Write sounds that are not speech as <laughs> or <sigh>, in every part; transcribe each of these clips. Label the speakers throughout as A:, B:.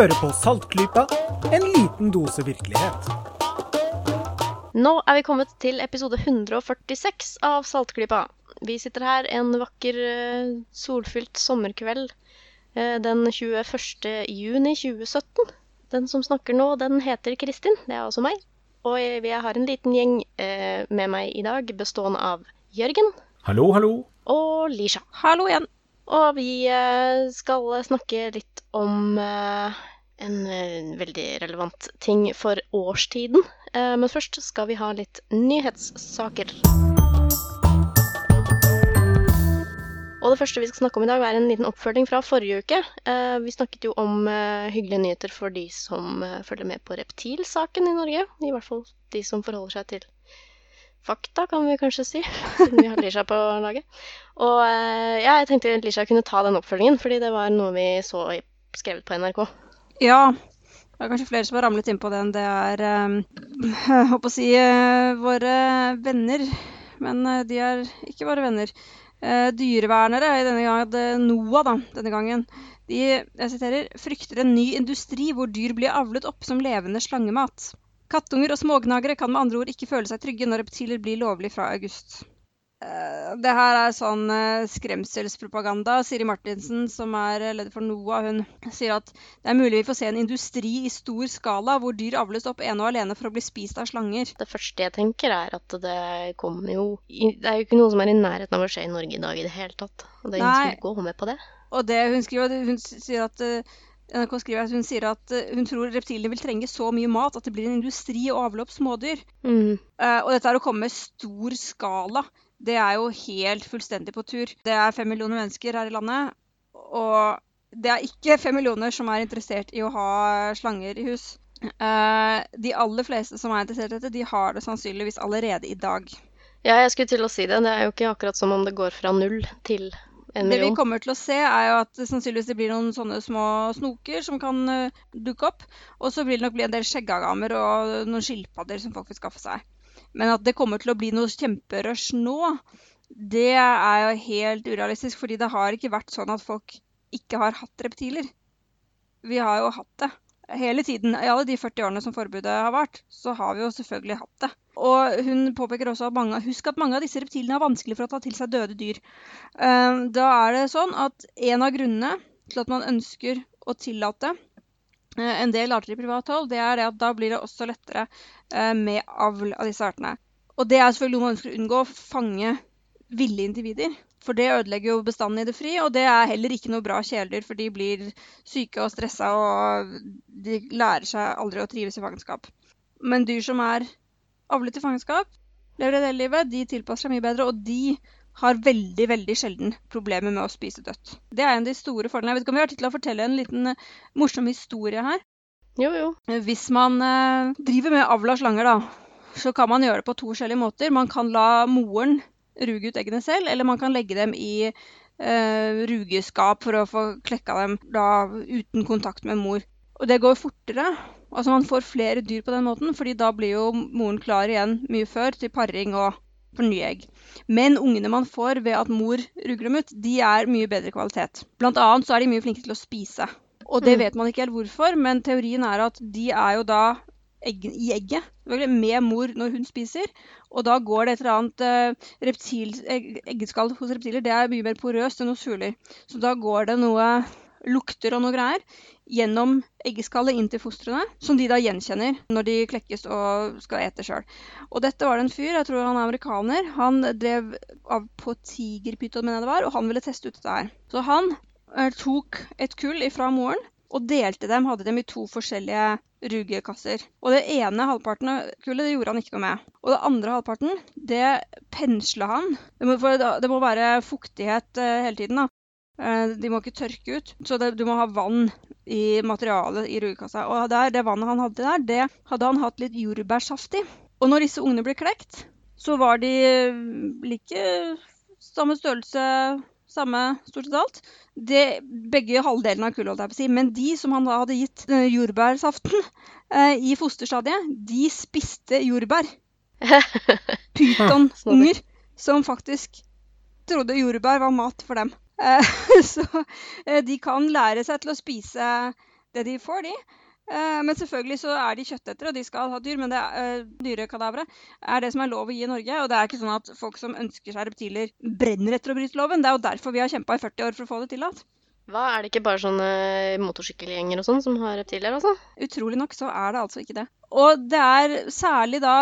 A: Hører på Saltklypa, en liten dose virkelighet.
B: Nå er vi kommet til episode 146 av Saltklypa. Vi sitter her en vakker, eh, solfylt sommerkveld eh, den 21. juni 2017. Den som snakker nå, den heter Kristin. Det er også meg. Og jeg har en liten gjeng eh, med meg i dag, bestående av Jørgen
A: Hallo, hallo.
B: og Lisha.
C: Hallo igjen.
B: Og vi skal snakke litt om en eh, veldig relevant ting for årstiden. Eh, Men først skal vi ha litt nyhetssaker. Og det første vi skal snakke om i dag, er en liten oppfølging fra forrige uke. Eh, Vi snakket jo om hyggelige nyheter for de som følger med på reptilsaken i Norge. I hvert fall de som forholder seg til fakta, kan vi kanskje si. Siden <laughs> vi har Lisha på laget. Og ja, jeg tenkte Lisha kunne ta den oppfølgingen, fordi det var noe vi så skrevet på NRK.
C: Ja, det er kanskje flere som har ramlet innpå den. Det er <laughs> jeg håper å si eh, våre venner, men eh, de er ikke våre venner. Eh, dyrevernere, i denne gangen NOAH da, denne gangen, de jeg siterer, frykter en ny industri hvor dyr blir avlet opp som levende slangemat. Kattunger og smågnagere kan med andre ord ikke føle seg trygge når reptiler blir lovlig fra august. Eh, Det her er sånn eh, skremselspropaganda. Siri Martinsen, som er eh, leder for NOAH, hun sier at det er mulig vi får se en industri i stor skala hvor dyr avles opp ene og alene for å bli spist av slanger.
B: Det første jeg tenker, er at det kommer jo Det er jo ikke noe som er i nærheten av å skje i Norge i dag i det hele tatt. Og det
C: Nei.
B: som gå med på det.
C: Og det hun skriver, hun sier at NRK skriver at hun sier at hun tror reptilene vil trenge så mye mat at det blir en industri å avle opp smådyr.
B: Mm.
C: Uh, og dette er å komme med stor skala. Det er jo helt fullstendig på tur. Det er fem millioner mennesker her i landet. Og det er ikke fem millioner som er interessert i å ha slanger i hus. Eh, de aller fleste som er interessert i dette, de har det sannsynligvis allerede i dag.
B: Ja, jeg skulle til å si det. Det er jo ikke akkurat som om det går fra null til en million.
C: Det vi kommer til å se, er jo at sannsynligvis det blir noen sånne små snoker som kan eh, dukke opp. Og så vil det nok bli en del skjeggagamer og noen skilpadder som folk vil skaffe seg. Men at det kommer til å bli noe kjemperush nå, det er jo helt urealistisk. Fordi det har ikke vært sånn at folk ikke har hatt reptiler. Vi har jo hatt det. Hele tiden, I alle de 40 årene som forbudet har vart, så har vi jo selvfølgelig hatt det. Og hun påpeker også at mange, husk at mange av disse reptilene har vanskelig for å ta til seg døde dyr. Eh, Da er det sånn at en av grunnene til at man ønsker å tillate en del arter i privat hold, det er det at da blir det også lettere eh, med avl av disse artene. Og det er selvfølgelig noe man ønsker å unngå, å fange ville individer. For det ødelegger jo bestanden i det fri, og det er heller ikke noe bra kjæledyr, for de blir syke og stressa, og de lærer seg aldri å trives i fangenskap. Men dyr som er avlet i fangenskap, lever et hele livet, de tilpasser seg mye bedre, og de har veldig veldig sjelden problemer med å spise dødt. Det er en av de store fordelene. Jeg vet ikke om vi har tid til å fortelle en liten eh, morsom historie her.
B: Jo, jo.
C: Hvis man eh, driver med avl av slanger, da, så kan man gjøre det på to forskjellige måter. Man kan la moren ruge ut eggene selv, eller man kan legge dem i eh, rugeskap for å få klekka dem da, uten kontakt med mor. Og det går fortere. Altså Man får flere dyr på den måten, fordi da blir jo moren klar igjen mye før til paring og for nye egg. Men ungene man får ved at mor ruger dem ut, de er mye bedre kvalitet. Blant annet så er de mye flinkere til å spise. Og det
B: Mm.
C: vet man ikke helt hvorfor, men teorien er at de er jo da egg, i egget med mor når hun spiser. Og da går det et eller annet eh, reptil, egg, eggeskall hos reptiler det er mye mer porøst enn hos fugler. Så da går det noe lukter og noe greier gjennom eggeskallet inn til fostrene, som de da gjenkjenner når de klekkes og skal ete sjøl. Og dette var det en fyr, jeg tror han er amerikaner, han drev av på tigerpyton, mener jeg det var, og han ville teste ut dette her. Så han eh, tok et kull ifra moren og delte dem, hadde dem i to forskjellige rugekasser. Og det ene halvparten av kullet det gjorde han ikke noe med. Og det andre halvparten, det pensla han. Det må, det må være fuktighet eh, hele tiden, da. Eh, de må ikke tørke ut. Så det, du må ha vann i materialet i rugekassa. Og der, det vannet han hadde der, det hadde han hatt litt jordbærsaft i. Og når disse ungene ble klekt, så var de eh, like samme størrelse, samme stort sett alt. Det, begge halvdelene av kullet, holdt jeg på å si. Men de som han da hadde gitt eh, jordbærsaften eh, i fosterstadiet, de spiste jordbær. <laughs> Pytonunger som faktisk trodde jordbær var mat for dem. Eh, <laughs> så eh, de kan lære seg til å spise det de får, de. Eh, men selvfølgelig så er de kjøttetere, og de skal ha dyr. Men det er, dyrekadavere er det som er lov å gi i Norge. Og det er ikke sånn at folk som ønsker seg reptiler, brenner etter å bryte loven. Det er jo derfor vi har kjempa i 40 år for å få det tillatt.
B: Hva, Er det ikke bare sånne motorsykkelgjenger og sånn som har reptiler, altså?
C: Utrolig nok så er det altså ikke det. Og det er særlig da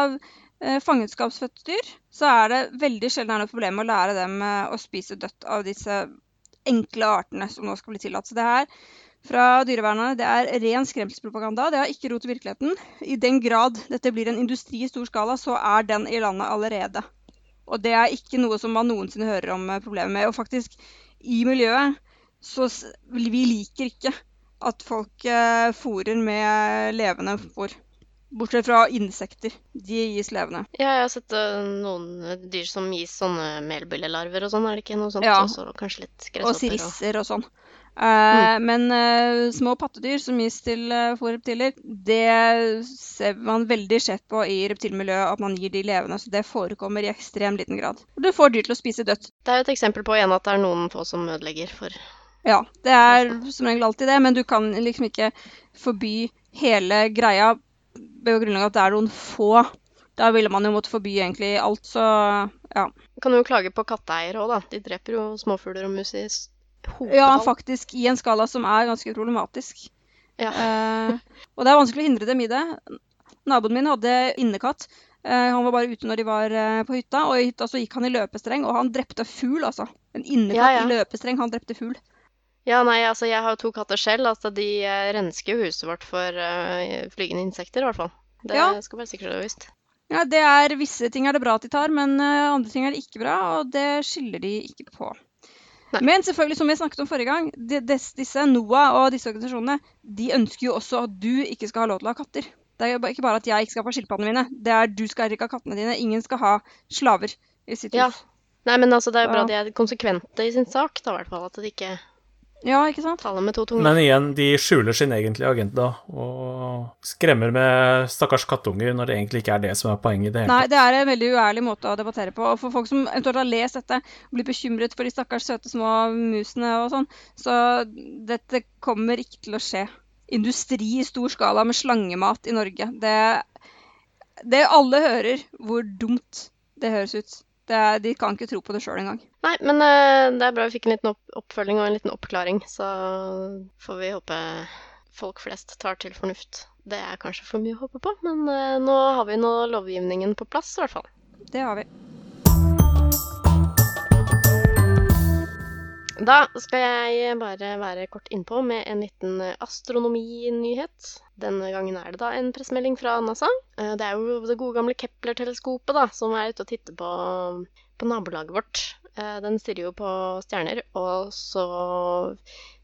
C: fangenskapsfødte dyr, så er det veldig sjelden er noe problem å lære dem å spise dødt av disse enkle artene som nå skal bli tillatt. Så det her fra dyrevernerne det er ren skremselspropaganda. Det har ikke rot i virkeligheten. I den grad dette blir en industri i stor skala, så er den i landet allerede. Og det er ikke noe som man noensinne hører om eh, problemet med. Og faktisk, i miljøet så vi liker ikke at folk eh, fôrer med levende fôr. Bortsett fra insekter. De gis levende.
B: Ja, jeg har sett uh, noen dyr som gis sånne melbillelarver og sånn, er det ikke noe sånt?
C: Ja.
B: Også, kanskje litt gresshopper
C: Og sirisser og, og sånn. Uh, mm. Men uh, små pattedyr som gis til uh, fôrreptiler, det ser man veldig skjevt på i reptilmiljøet at man gir de levende. Så det forekommer i ekstrem liten grad. Du får dyr til å spise dødt.
B: Det er jo et eksempel på igjen at det er noen få som ødelegger for
C: ja, det er som regel alltid det, men du kan liksom ikke forby hele greia ved grunn av at det er noen få. Da ville man jo måtte forby egentlig alt, så ja.
B: Kan jo klage på katteeiere òg, da. De dreper jo småfugler og mus i hopetall.
C: Ja, faktisk. I en skala som er ganske problematisk.
B: Ja.
C: eh, og det er vanskelig å hindre dem i det. Naboen min hadde innekatt. Eh, han var bare ute når de var eh, på hytta, og i hytta så gikk han i løpestreng, og han drepte fugl, altså. En innekatt ja, ja. i løpestreng, han drepte fugl.
B: Ja, nei, altså jeg har jo to katter selv. Altså de uh, rensker jo huset vårt for uh, flygende insekter, i hvert fall. Det ja. skal være sikkert og visst.
C: Ja, det er Visse ting er det bra at de tar, men uh, andre ting er det ikke bra, og det skylder de ikke på. Nei. Men selvfølgelig, som vi snakket om forrige gang, de, des, disse NOAH og disse organisasjonene de ønsker jo også at du ikke skal ha lov til å ha katter. Det er jo ikke bare at jeg ikke skal få skilpaddene mine. Det er du skal ikke ha kattene dine. Ingen skal ha slaver i sitt hus.
B: Ja. Nei, men altså, det er jo bra de er konsekvente i sin sak, da, i hvert fall. At de ikke
C: ja, ikke sant?
B: Tallet med to tunger.
D: Men igjen, de skjuler sin egentlige agenda og skremmer med stakkars kattunger når det egentlig ikke er det som er poenget i det hele
C: Nei, det er en veldig uærlig måte å debattere på. Og for folk som eventuelt har lest dette og blir bekymret for de stakkars søte små musene og sånn, så dette kommer ikke til å skje. Industri i stor skala med slangemat i Norge. Det, det alle hører hvor dumt det høres ut. Er, de kan ikke tro på det sjøl engang.
B: Nei, men uh, det er bra vi fikk en liten opp oppfølging og en liten oppklaring. Så får vi håpe folk flest tar til fornuft. Det er kanskje for mye å håpe på, men uh, nå har vi nå lovgivningen på plass, i hvert fall.
C: Det har vi.
B: Da skal jeg bare være kort innpå med en liten astronominyhet. Denne gangen er det da en pressemelding fra NASA. Eh, det er jo det gode gamle Kepler-teleskopet da, som er ute og titter på, på nabolaget vårt. Eh, den stirrer jo på stjerner, og så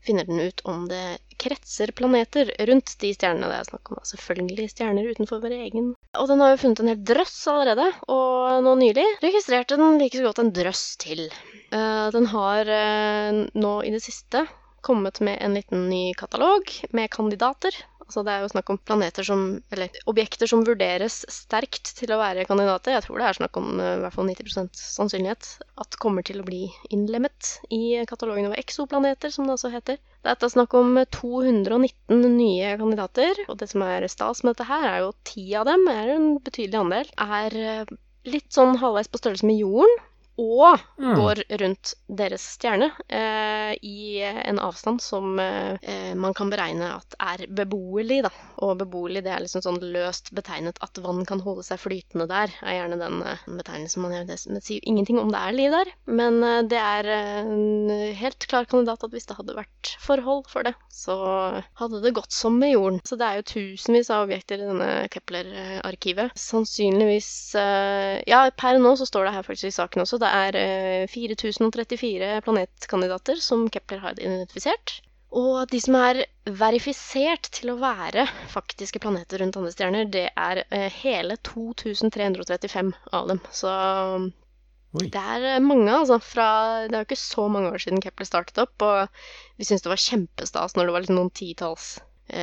B: finner den ut om det kretser planeter rundt de stjernene det er snakk om. Selvfølgelig stjerner utenfor vår egen. Og den har jo funnet en hel drøss allerede, og nå nylig registrerte den like så godt en drøss til. Eh, den har nå i det siste kommet med en liten ny katalog med kandidater Altså det er jo snakk om planeter som Eller objekter som vurderes sterkt til å være kandidater. Jeg tror det er snakk om uh, i hvert fall 90% sannsynlighet at kommer til å bli innlemmet i katalogen over eksoplaneter, som det også heter. Det er snakk om 219 nye kandidater, og det som er stas med dette her, er jo ti av dem, er en betydelig andel, er uh, litt sånn halvveis på størrelse med jorden og mm. går rundt deres stjerne eh, i en avstand som eh, man kan beregne at er beboelig. Da. Og beboelig det er liksom sånn løst betegnet at vann kan holde seg flytende der, er gjerne den eh, betegnelsen man gjør. Det sier jo ingenting om det er liv der, men eh, det er en helt klar kandidat at hvis det hadde vært forhold for det, så hadde det gått som med jorden. Så det er jo tusenvis av objekter i denne Kepler-arkivet. Sannsynligvis eh, Ja, per nå så står det her faktisk i saken også det er 4034 eh, planetkandidater som Kepler har identifisert. Og de som er verifisert til å være faktiske planeter rundt andre stjerner, det er eh, hele 2335 av dem. Så Oi. det er eh, mange, altså. Fra, det er jo ikke så mange år siden Kepler startet opp. Og vi syntes det var kjempestas når det var liksom noen titalls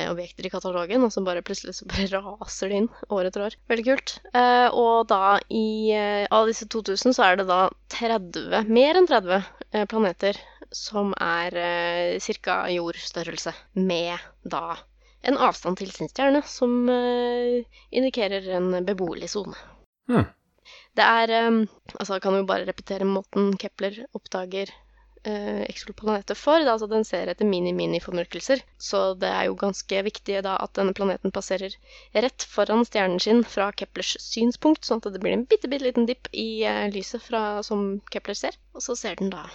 B: objekter i katalogen, og så bare plutselig så bare <laughs> raser det inn år etter år. Veldig kult. Eh, og da i eh, av disse 2000 så er det da 30, mer enn 30 planeter som er eh, ca. jordstørrelse, med da en avstand til sin stjerne som eh, indikerer en beboelig sone.
D: Hmm.
B: Det er eh, Altså, jeg kan jo bare repetere måten Kepler oppdager uh, eksoplaneter for. Da, altså den ser etter mini-mini-formørkelser. Så det er jo ganske viktig da at denne planeten passerer rett foran stjernen sin fra Keplers synspunkt, sånn at det blir en bitte, bitte liten dipp i eh, lyset fra, som Kepler ser. Og så ser den da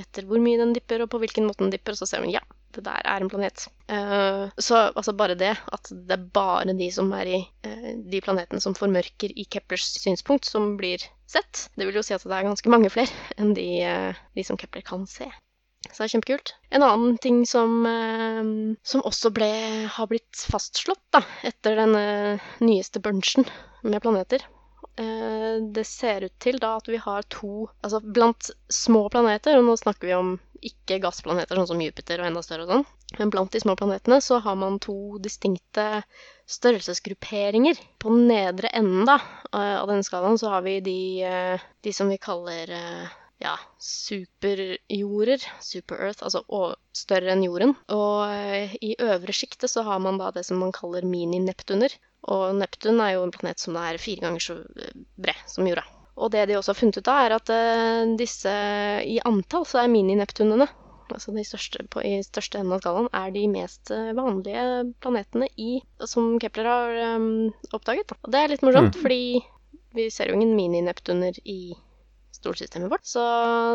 B: etter hvor mye den dipper, og på hvilken måte den dipper, og så ser den ja, det der er en planet. Eh, så altså bare det at det er bare de som er i eh, de planetene som formørker i Keplers synspunkt, som blir sett. Det vil jo si at det er ganske mange flere enn de, eh, de som Kepler kan se. Så det er kjempekult. En annen ting som, eh, som også ble, har blitt fastslått da, etter denne nyeste bunchen med planeter Det ser ut til da at vi har to Altså blant små planeter, og nå snakker vi om ikke gassplaneter sånn som Jupiter og enda større og sånn, men blant de små planetene så har man to distinkte størrelsesgrupperinger. På den nedre enden da, eh, av denne skalaen så har vi de, eh, de som vi kaller eh, ja, superjorder, super-earth, altså større enn jorden. Og eh, i øvre sjiktet så har man da det som man kaller mini-Neptuner. Og Neptun er jo en planet som er fire ganger så eh, bred som jorda. Og det de også har funnet ut av, er at eh, disse i antall så er mini-Neptunene, altså de største på, i største enden av skalaen, er de mest eh, vanlige planetene i, som Kepler har um, oppdaget. Og det er litt morsomt,
D: Mm.
B: fordi vi ser jo ingen mini-Neptuner i solsystemet vårt. Så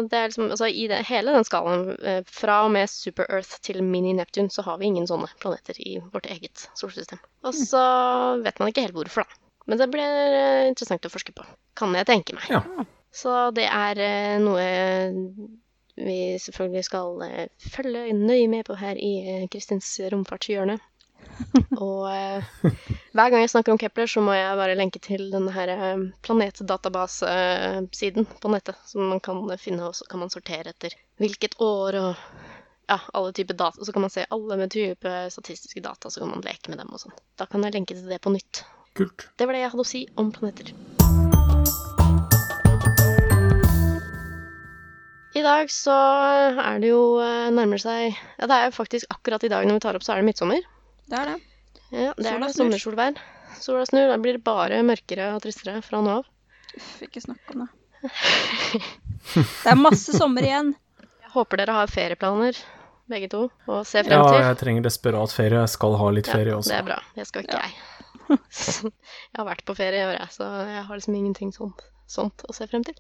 B: det er liksom, altså i det, hele den skalaen, eh, fra og med Super-Earth til mini-Neptun, så har vi ingen sånne planeter i vårt eget solsystem. Og så vet man ikke helt hvorfor, da. Men det blir eh, interessant å forske på. Kan jeg tenke meg.
D: Ja.
B: Så det er eh, noe vi selvfølgelig skal følge nøye med på her i Kristins romfartshjørne. <laughs> Og eh, hver gang jeg snakker om Kepler, så må jeg bare lenke til denne her planetdatabasesiden planetdatabase-siden på nettet, som man kan finne, og så kan man sortere etter hvilket år og ja, alle typer data. Så kan man se alle med type statistiske data, så kan man leke med dem og sånn. Da kan jeg lenke til det på nytt.
D: Kult.
B: Det var det jeg hadde å si om planeter. I dag så er det jo eh, nærmer seg Ja, det er jo faktisk akkurat i dag når vi tar opp, så er det midtsommer.
C: Det er det.
B: Ja, det er
C: Sola
B: det
C: snur.
B: sommersolvær. Sola snur. Da blir det bare mørkere og tristere fra nå av.
C: Uff, ikke snakk om det. Det er masse sommer igjen. <laughs>
B: Jeg håper dere har ferieplaner, begge to, og ser frem til.
D: Ja, jeg trenger desperat ferie. Jeg skal ha litt ferie
B: Ja,
D: også.
B: det er bra. Det skal ikke
C: Ja.
B: jeg. <laughs> jeg har vært på ferie i år, jeg, så jeg har liksom ingenting sånt, sånt å se frem til.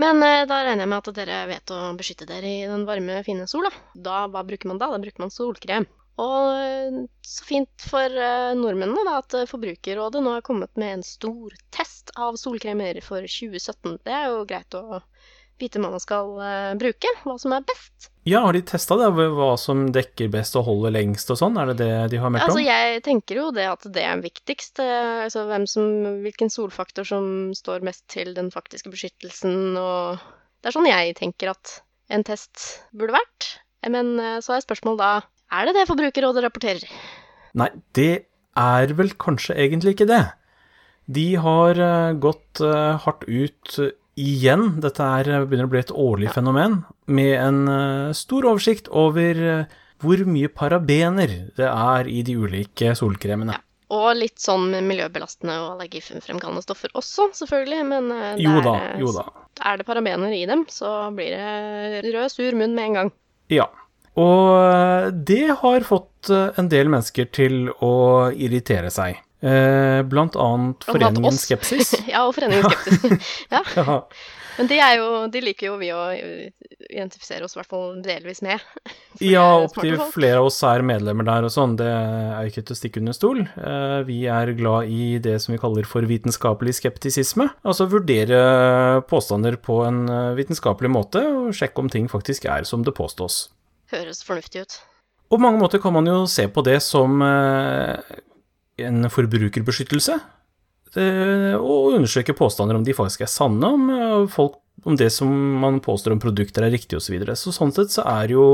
B: Men eh, da regner jeg med at dere vet å beskytte dere i den varme, fine sola. Da, hva bruker man da? Da bruker man solkrem. Og eh, så fint for eh, nordmennene da, at eh, Forbrukerrådet nå har kommet med en stor test av solkremer for 2017. Det er jo greit å vite hva man skal bruke, hva som er best.
D: Ja, har de testa det? Hva som dekker best og holder lengst og sånn? Er det det de har meldt
B: Altså, jeg tenker jo det at det er viktigst. Altså som, hvilken solfaktor som står mest til den faktiske beskyttelsen og Det er sånn jeg tenker at en test burde vært. Men så er spørsmålet da er det det Forbrukerrådet rapporterer?
D: Nei, det er vel kanskje egentlig ikke det. De har eh, gått eh, hardt ut eh, igjen. Dette er, begynner å bli et årlig fenomen, med en stor oversikt over hvor mye parabener det er i de ulike solkremene. Ja.
B: Og litt sånn miljøbelastende og allergifremkallende stoffer også, selvfølgelig. Men det
D: Jo da, jo da.
B: er det parabener i dem, så blir det rød, sur munn med en gang.
D: Ja. Og eh, det har fått eh, en del mennesker til å irritere seg. Eh, Blant annet Foreningen. Skepsis. <laughs>
B: ja, og Foreningen Skepsis. <laughs> ja.
D: Ja.
B: Men de, er jo, de liker jo vi å identifisere oss i hvert fall delvis med. <laughs>
D: Ja, opptil flere av oss er medlemmer der og sånn, det er ikke til å stikke under stol. Vi er glad i det som vi kaller for vitenskapelig skeptisisme, altså vurdere påstander på en vitenskapelig måte, og sjekke om ting faktisk er som det påstås.
B: Høres fornuftig ut.
D: Og på mange måter kan man jo se på det som eh, en forbrukerbeskyttelse, eh, og undersøke påstander om de faktisk er sanne, om, eh, folk, om det som man påstår om produkter er riktig osv. Så, videre. så sånn sett så er jo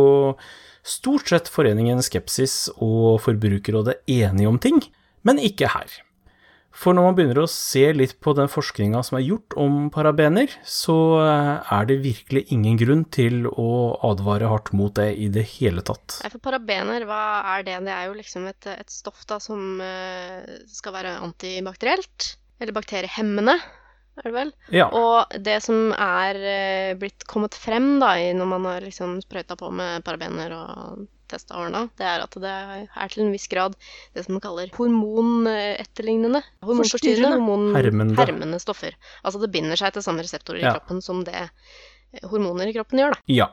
D: stort sett Foreningen Skepsis og Forbrukerrådet enige om ting, men ikke her. For når man begynner å se litt på den forskninga som er gjort om parabener, så eh, er det virkelig ingen grunn til å advare hardt mot det i det hele tatt.
B: Nei, for parabener, hva er det? Det er jo liksom et, et stoff da som eh, skal være antibakterielt. Eller bakteriehemmende, er det vel.
D: Ja.
B: Og det som er eh, blitt kommet frem da, når man har liksom sprøyta på med parabener og testa årene, det er at det er til en viss grad det som man kaller hormonetterlignende. Hormonforstyrrende, hormon
D: Hermende.
B: hermende stoffer. Altså det binder seg til samme reseptorer i kroppen som det eh, hormoner i kroppen gjør, da.
D: Ja.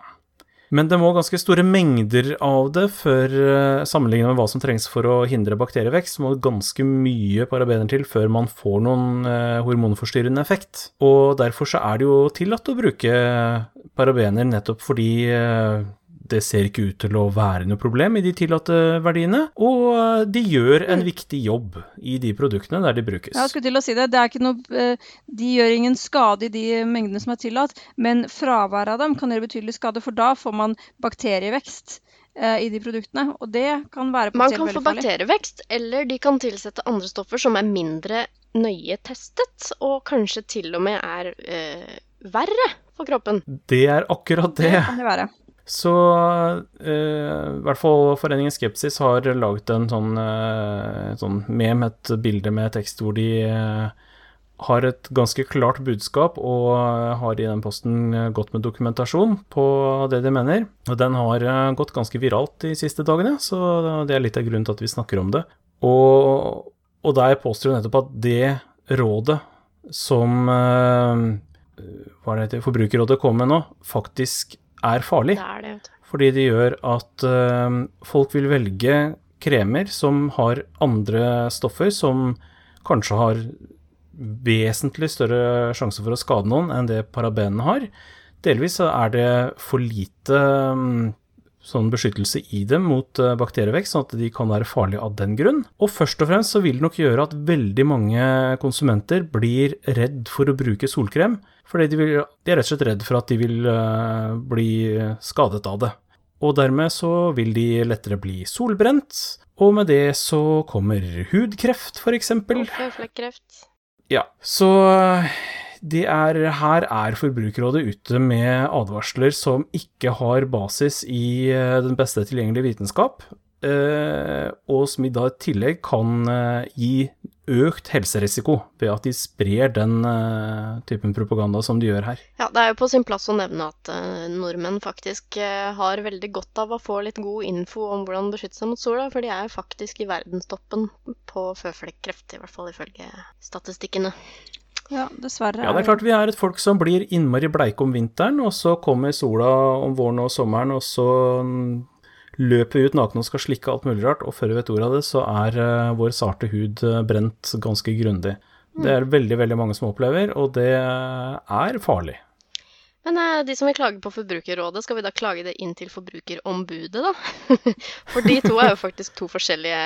D: Men det må ganske store mengder av det før eh, sammenlignet med hva som trengs for å hindre bakterievekst, så må det ganske mye parabener til før man får noen eh, hormonforstyrrende effekt. Og derfor så er det jo tillatt å bruke parabener nettopp fordi det ser ikke ut til å være noe problem i de tillatte verdiene, og eh, de gjør en viktig jobb i de produktene der de brukes.
C: Jeg skulle til å si det. det er ikke noe, eh, de gjør ingen skade i de mengdene som er tillatt, men fraværet av dem kan gjøre betydelig skade, for da får man bakterievekst eh, i de produktene. Og det kan være
B: Man kan få bakterievekst, eller de kan tilsette andre stoffer som er mindre nøye testet, og kanskje til og med er øh, verre for kroppen.
D: Det er akkurat det.
C: Det kan det være.
D: Så eh, i hvert fall Foreningen Skepsis har laget en sånn, eh, sånn mem, et bilde med tekst hvor de eh, har et ganske klart budskap og har i den posten gått med dokumentasjon på det de mener. Og den har gått ganske viralt de siste dagene, så det er litt av grunnen til at vi snakker om det. Og, og der påstår hun nettopp at det rådet som hva er det Forbrukerrådet kommer med nå, faktisk er farlig.
B: Det er det.
D: Fordi det gjør at eh, folk vil velge kremer som har andre stoffer som kanskje har vesentlig større sjanse for å skade noen enn det parabenene har. Delvis så er det for lite mm, sånn beskyttelse i dem mot eh, bakterievekst, sånn at de kan være farlige av den grunn. Og først og fremst så vil det nok gjøre at veldig mange konsumenter blir redd for å bruke solkrem, fordi de, vil, de er rett og slett redd for at de vil eh, bli skadet av det. Og dermed så vil de lettere bli solbrent, og med det så kommer hudkreft, for eksempel.
B: Føflekkreft.
D: Ja, så det er, her er Forbrukerrådet ute med advarsler som ikke har basis i eh, den beste tilgjengelige vitenskap, eh, og som i da i tillegg kan eh, gi økt helserisiko ved at de sprer den uh, typen propaganda som de gjør her.
B: Ja, det er jo på sin plass å nevne at uh, nordmenn faktisk uh, har veldig godt av å få litt god info om hvordan beskytte seg mot sola, for de er jo faktisk i verdenstoppen på føflekkreft, i hvert fall ifølge statistikkene.
C: Ja, dessverre.
D: Ja, det er klart vi er et folk som blir innmari bleike om vinteren, og så kommer sola om våren og sommeren, og så løper ut nakne og skal slikke alt mulig rart, og før vi vet ordet av det, så er eh, vår sarte hud eh, brent ganske grundig. Det er veldig, veldig mange som opplever, og det er farlig.
B: Men eh, de som vil klage på Forbrukerrådet, skal vi da klage det inn til Forbrukerombudet, da? <laughs> For de to er jo faktisk to forskjellige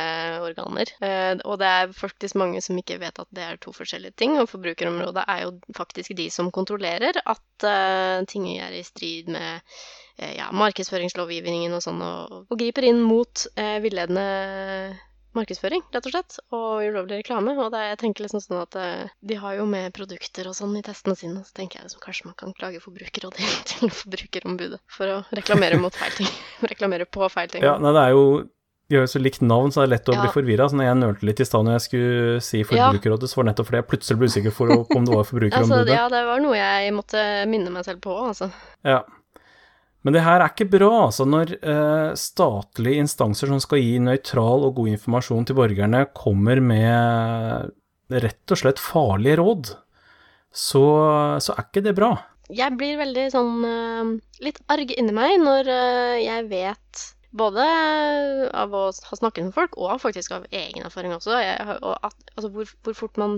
B: organer. Eh, og det er faktisk mange som ikke vet at det er to forskjellige ting. Og Forbrukerområdet er jo faktisk de som kontrollerer at eh, ting er i strid med eh, ja, markedsføringslovgivningen og sånn, og, og griper inn mot eh, villedende markedsføring, rett og slett, og ulovlig reklame. Og det, jeg tenker liksom sånn at eh, de har jo med produkter og sånn i testene sine, så tenker jeg liksom kanskje man kan klage Forbrukerrådet <laughs> til Forbrukerombudet for å reklamere mot feil ting. <laughs> reklamere på feil ting.
D: Ja, nei, det er jo de har jo så likt navn, så det er lett å
B: Ja.
D: bli forvirra. Så når jeg nølte litt i stad når jeg skulle si Forbrukerrådet, så var det nettopp fordi jeg plutselig ble usikker på om det var <laughs>
B: Altså,
D: Forbrukerombudet.
B: ja, det var noe jeg måtte minne meg selv på, altså.
D: Ja. Men det her er ikke bra, altså. Når eh, statlige instanser som skal gi nøytral og god informasjon til borgerne, kommer med rett og slett farlige råd, så, så er ikke det bra.
B: Jeg blir veldig sånn eh, litt arg inni meg når eh, jeg vet både av å ha snakket med folk, og faktisk av egen erfaring også, jeg, og at, altså hvor, hvor fort man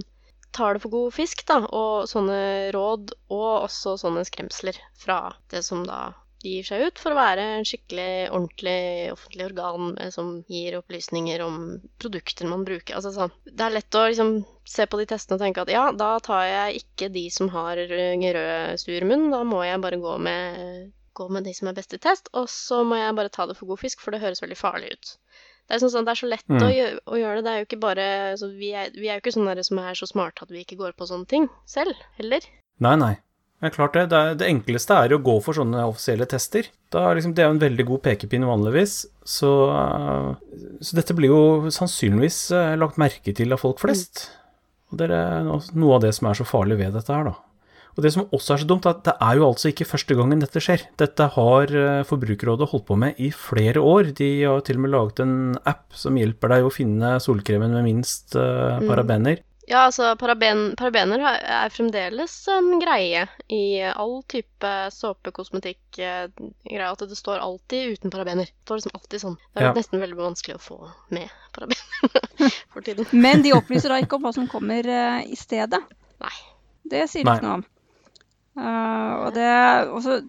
B: tar det for god fisk, da, og sånne råd, og også sånne skremsler fra det som da gir seg ut for å være en skikkelig ordentlig offentlig organ eh, som gir opplysninger om produkter man bruker. Altså, sånn. Det er lett å liksom, se på de testene og tenke at ja, da tar jeg ikke de som har eh, rød surmunn, da må jeg bare gå med, gå med de som er best i test, og så må jeg bare ta det for god fisk, for det høres veldig farlig ut. Det er, sånn, det er så lett
D: Mm.
B: å, gjøre, å gjøre det. Det er jo ikke bare altså, vi, er, vi er jo ikke sånne som er så smarte at vi ikke går på sånne ting selv, heller.
D: Nei, nei. Det er klart det. Det, er, det enkleste er å gå for sånne offisielle tester. Da er liksom, det er jo en veldig god pekepinn vanligvis, så, eh, så dette blir jo sannsynligvis eh, lagt merke til av folk flest. Og det er noe av det som er så farlig ved dette her, da. Og det som også er så dumt, er at det er jo altså ikke første gangen dette skjer. Dette har eh, Forbrukerrådet holdt på med i flere år. De har til og med laget en app som hjelper deg å finne solkremen med minst eh, parabener.
B: Ja, altså paraben, parabener er, fremdeles en greie i all type såpe, kosmetikk greier At det står alltid uten parabener. Det står liksom alltid sånn. Det er
D: Ja.
B: nesten veldig vanskelig å få med parabener <laughs> for tiden.
C: Men de opplyser da ikke om hva som kommer eh, i stedet.
B: Nei.
C: Det sier de ikke noe om. Uh, og det også,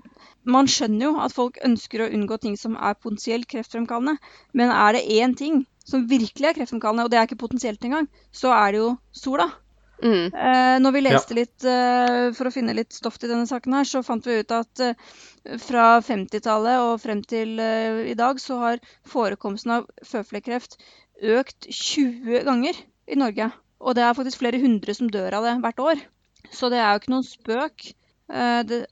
C: Man skjønner jo at folk ønsker å unngå ting som er potensielt kreftfremkallende. Men er det én ting som virkelig er kreftfremkallende, og det er ikke potensielt engang, så er det jo sola.
B: Mm.
C: Eh, når vi leste litt eh, for å finne litt stoff til denne saken, her, så fant vi ut at eh, fra 50-tallet og frem til eh, i dag, så har forekomsten av føflekkreft økt 20 ganger i Norge. Og det er faktisk flere hundre som dør av det hvert år. Så det er jo ikke noen spøk. Eh, det,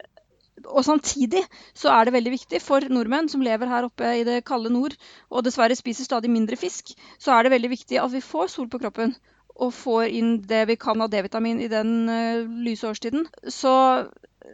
C: og samtidig så er det veldig viktig for nordmenn som lever her oppe i det kalde nord, og dessverre spiser stadig mindre fisk, så er det veldig viktig at vi får sol på kroppen og får inn det vi kan av D-vitamin i den uh, lyse årstiden. Så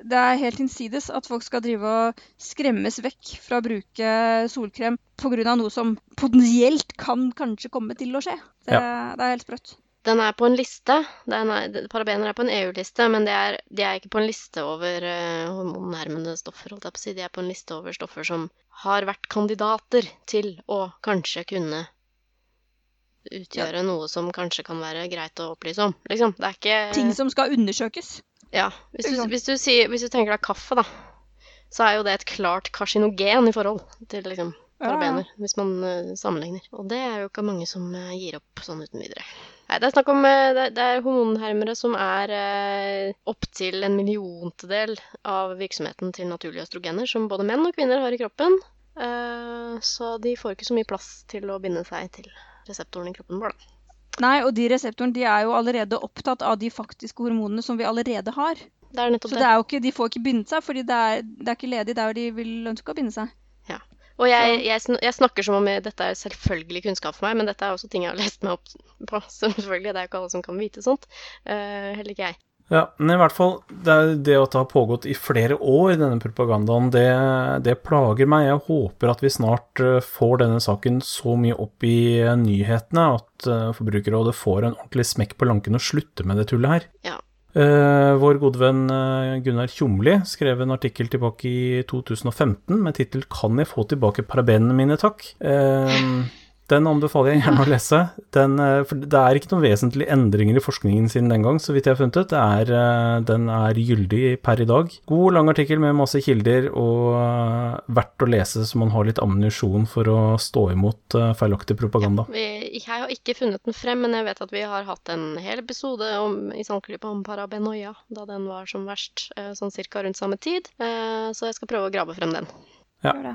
C: det er helt innsides at folk skal drive og skremmes vekk fra å bruke solkrem pga. noe som potensielt kan kanskje komme til å skje. Det, det er helt sprøtt.
B: Den er på en liste. Den er, parabener er på en EU-liste, men de er, de er ikke på en liste over uh, hormonnærmende stoffer. holdt jeg på å si. De er på en liste over stoffer som har vært kandidater til å kanskje kunne utgjøre noe som kanskje kan være greit å opplyse om. Liksom. Det er ikke
C: Ting som skal undersøkes.
B: Ja. Hvis du, hvis, du sier, hvis du tenker deg kaffe, da, så er jo det et klart karsinogen i forhold til liksom,
C: Ja, ja.
B: parabener, hvis man uh, sammenligner. Og det er jo ikke mange som uh, gir opp sånn uten videre. Det er snakk om eh, det, det er hormonhermere som er uh, opptil en milliontedel av virksomheten til naturlige østrogener, som både menn og kvinner har i kroppen. Eh, så de får ikke så mye plass til å binde seg til reseptoren i kroppen vår, da.
C: Nei, og de reseptorene de er jo allerede opptatt av de faktiske hormonene som vi allerede har.
B: Det er nettopp
C: Så
B: det.
C: det ikke, de får ikke bindet seg, fordi det er, det er ikke ledig der de vil ønske å binde seg.
B: Og jeg, jeg, jeg snakker som om dette er selvfølgelig kunnskap for meg, men dette er også ting jeg har lest meg opp på. <laughs> Så selvfølgelig, det er jo ikke alle som kan vite sånt. Uh, heller ikke jeg.
D: Ja, men i hvert fall, det, det at det har pågått i flere år, denne propagandaen, det, det plager meg. Jeg håper at vi snart eh, får denne saken så mye opp i eh, nyhetene at Forbrukerrådet får en ordentlig smekk på lanken og slutter med det tullet her.
B: Ja.
D: Eh, vår gode venn eh, Gunnar Tjomli skrev en artikkel tilbake i 2015 med tittel 'Kan jeg få tilbake parabenene mine, takk?' Eh, den anbefaler jeg gjerne å lese. Den, eh, for det er ikke noen vesentlige endringer i forskningen siden den gang, så vidt jeg har funnet ut. Det er, eh, den er gyldig per i dag. God, lang artikkel med masse kilder, og eh, verdt å lese så man har litt ammunisjon for å stå imot feilaktig propaganda.
B: Vi, jeg har ikke funnet den frem, men jeg vet at vi har hatt en hel episode om, i Sandklypa om parabenoia, da den var som verst, sånn cirka rundt samme tid. Eh, så jeg skal prøve å grave frem den.
D: Ja.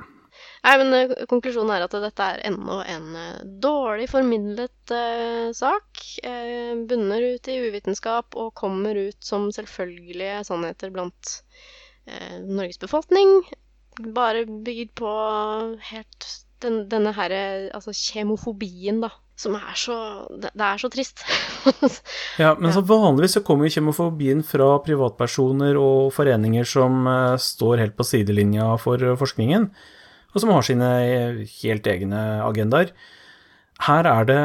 B: Nei, men eh, Konklusjonen er at dette er ennå en eh, dårlig formidlet eh, sak. Eh, bunner ut i uvitenskap og kommer ut som selvfølgelige sannheter blant eh, Norges befolkning. Bare bygd på helt den, denne her, eh, altså kjemofobien, da. Som er så Det, det er så trist.
D: Ja, men så vanligvis så kommer jo kjemofobien fra privatpersoner og foreninger som eh, står helt på sidelinja for forskningen, og som har sine helt egne agendaer. Her er det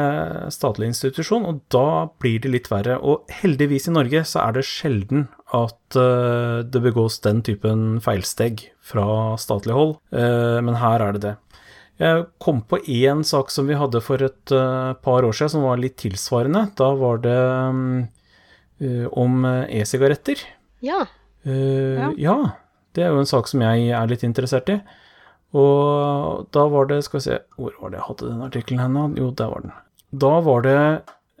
D: statlig institusjon, og da blir det litt verre. Og heldigvis i Norge så er det sjelden at eh, det begås den typen feilsteg fra statlig hold, eh, men her er det det. Jeg kom på én sak som vi hadde for et eh, par år siden som var litt tilsvarende. Da var det om e-sigaretter.
B: ja.
C: Ja.
D: ja, det er jo en sak som jeg er litt interessert i. Og da var det Skal vi se, hvor var det jeg hadde den artikkelen hen? Jo, der var den. Da var det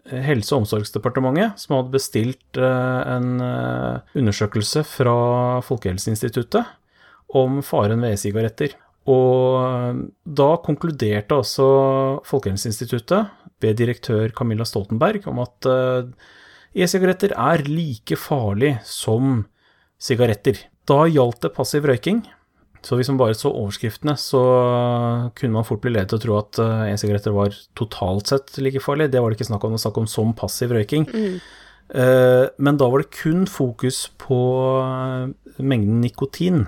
D: eh, Helse- og omsorgsdepartementet som hadde bestilt eh, en eh, undersøkelse fra Folkehelseinstituttet om faren ved e-sigaretter. Og da konkluderte også Folkehelseinstituttet ved direktør Camilla Stoltenberg om at eh, e-sigaretter er like farlig som sigaretter. Da gjaldt det passiv røyking. Så hvis man bare så overskriftene, så kunne man fort bli ledet til å tro at eh, e-sigaretter var totalt sett like farlig. Det var det ikke snakk om, det var snakk om som passiv røyking. Mm. Men da var det kun fokus på eh, mengden nikotin,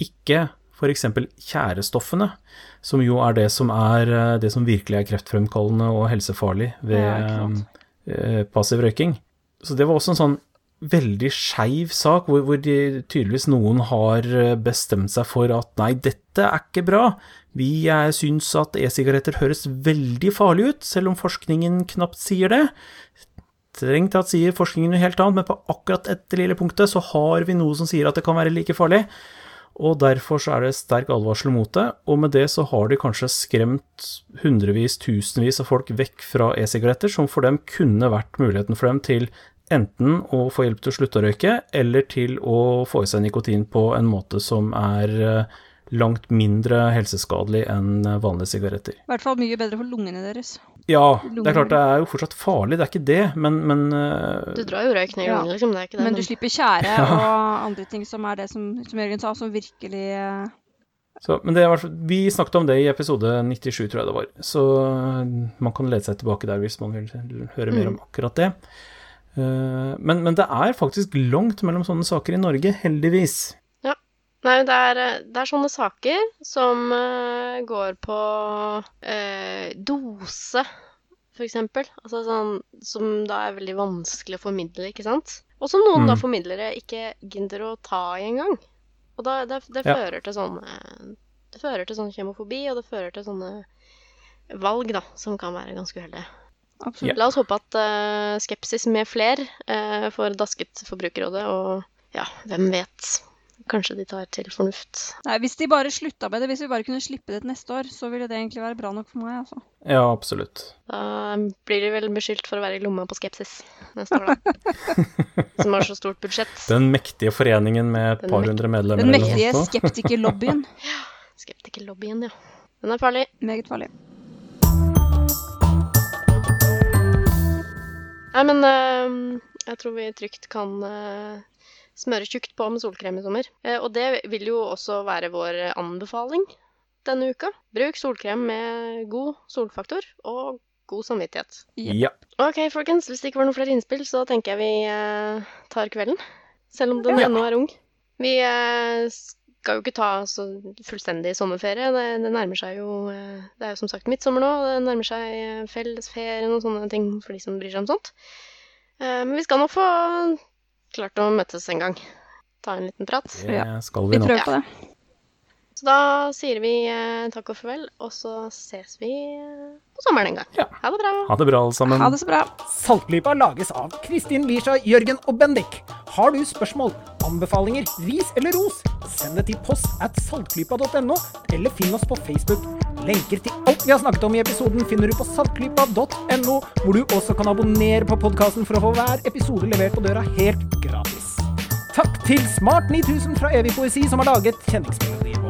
D: ikke f.eks. tjærestoffene, som jo er det som, er eh, det som virkelig er kreftfremkallende og helsefarlig ved
C: Ja,
D: eh, passiv røyking. Så det var også en sånn veldig skeiv sak, hvor, hvor de, tydeligvis noen har eh, bestemt seg for at nei, dette er ikke bra. Vi eh, syns at e-sigaretter høres veldig farlig ut, selv om forskningen knapt sier det. Strengt tatt sier forskningen noe helt annet, men på akkurat dette lille punktet så har vi noe som sier at det kan være like farlig. Og derfor så er det sterk advarsel mot det, og med det så har de kanskje skremt hundrevis, tusenvis av folk vekk fra e-sigaretter, som for dem kunne vært muligheten for dem til enten å få hjelp til å slutte å røyke, eller til å få i seg nikotin på en måte som er eh, langt mindre helseskadelig enn vanlige sigaretter.
C: I hvert fall mye bedre for lungene deres.
D: Ja, det er klart det er jo fortsatt farlig, det er ikke det, men, men eh,
B: Du drar jo røyk ned i
C: Ja.
B: lungene, liksom. Det er ikke det.
C: Men du slipper tjære <laughs> og andre ting som er det som, som Jørgen sa, som virkelig eh,
D: Så, men det er i hvert fall, vi snakket om det i episode 97, tror jeg det var. Så man kan lede seg tilbake der hvis man vil høre mer om akkurat det. Eh, men, men det er faktisk langt mellom sånne saker i Norge, heldigvis.
B: Nei, det er, eh, det er sånne saker som eh, går på eh, dose, eksempel. Altså sånn som da er veldig vanskelig å formidle, ikke sant? Og som noen da
D: Mm.
B: formidlere ikke gidder å ta i engang. Og da, det, det
D: Ja.
B: til sånn eh, Det fører til sånn kjemofobi, og det fører til sånne valg, da, som kan være ganske uheldige.
C: Absolutt.
B: La oss håpe at uh, skepsis med fler uh, får dasket Forbrukerrådet, og ja, hvem vet. Kanskje de tar til fornuft.
C: Nei, Hvis de bare slutta med det, hvis vi bare kunne slippe det til neste år, så ville det egentlig være bra nok for meg. altså.
D: Ja, absolutt.
B: Da blir de vel beskyldt for å være i lomma på skepsis neste år, da. <laughs> Som har så stort budsjett.
D: Den mektige foreningen med et
B: Den
D: par hundre medlemmer.
C: Den mektige
D: skeptikerlobbyen. <laughs> ja,
C: skeptikerlobbyen.
B: Skeptikerlobbyen, ja. Den er farlig.
C: Meget farlig.
B: Nei, men uh, jeg tror vi trygt kan uh, smøre tjukt på med solkrem i sommer. Uh, og det vil jo også være vår anbefaling denne uka. Bruk solkrem med god solfaktor og god samvittighet.
D: Ja.
B: Ok, folkens. Hvis det ikke var noen flere innspill, så tenker jeg vi tar kvelden. Selv om den
D: Ja.
B: ennå er ung. Vi skal jo ikke ta så fullstendig sommerferie. Det, det nærmer seg jo eh, Det er jo som sagt midtsommer nå. Det nærmer seg eh, fellesferien og sånne ting for de som bryr seg om sånt. Eh, men vi skal nok få klart å møtes en gang. Ta en liten prat.
C: Ja.
D: Det skal
C: Vi
D: vi nå.
C: prøver på det.
B: Så da sier vi eh, takk og farvel, og så ses vi eh, på sommeren en gang.
D: Ja.
B: Ha det bra.
D: Ha det bra, alle sammen.
C: Ha det så bra.
A: Saltklypa lages av Kristin Lisha, Jørgen og Bendik. Har du spørsmål, anbefalinger, ris eller ros, send det til post at saltklypa.no, eller finn oss på Facebook. Lenker til alt vi har snakket om i episoden finner du på saltklypa.no, hvor du også kan abonnere på podkasten for å få hver episode levert på døra helt gratis. Takk til Smart 9000 fra Evig poesi som har laget kjenningsmelodien.